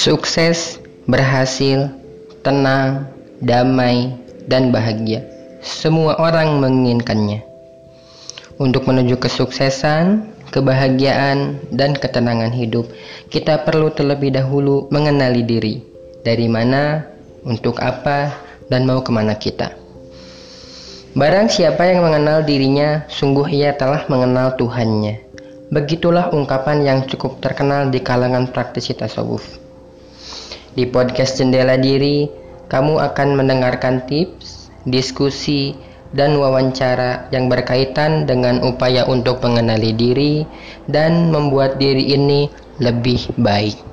Sukses, berhasil, tenang, damai, dan bahagia. Semua orang menginginkannya. Untuk menuju kesuksesan, kebahagiaan, dan ketenangan hidup, kita perlu terlebih dahulu mengenali diri. Dari mana, untuk apa, dan mau ke mana kita. Barang siapa yang mengenal dirinya, sungguh ia telah mengenal Tuhannya. Begitulah ungkapan yang cukup terkenal di kalangan praktisi tasawuf. Di podcast Jendela Diri, kamu akan mendengarkan tips, diskusi, dan wawancara yang berkaitan dengan upaya untuk mengenali diri dan membuat diri ini lebih baik.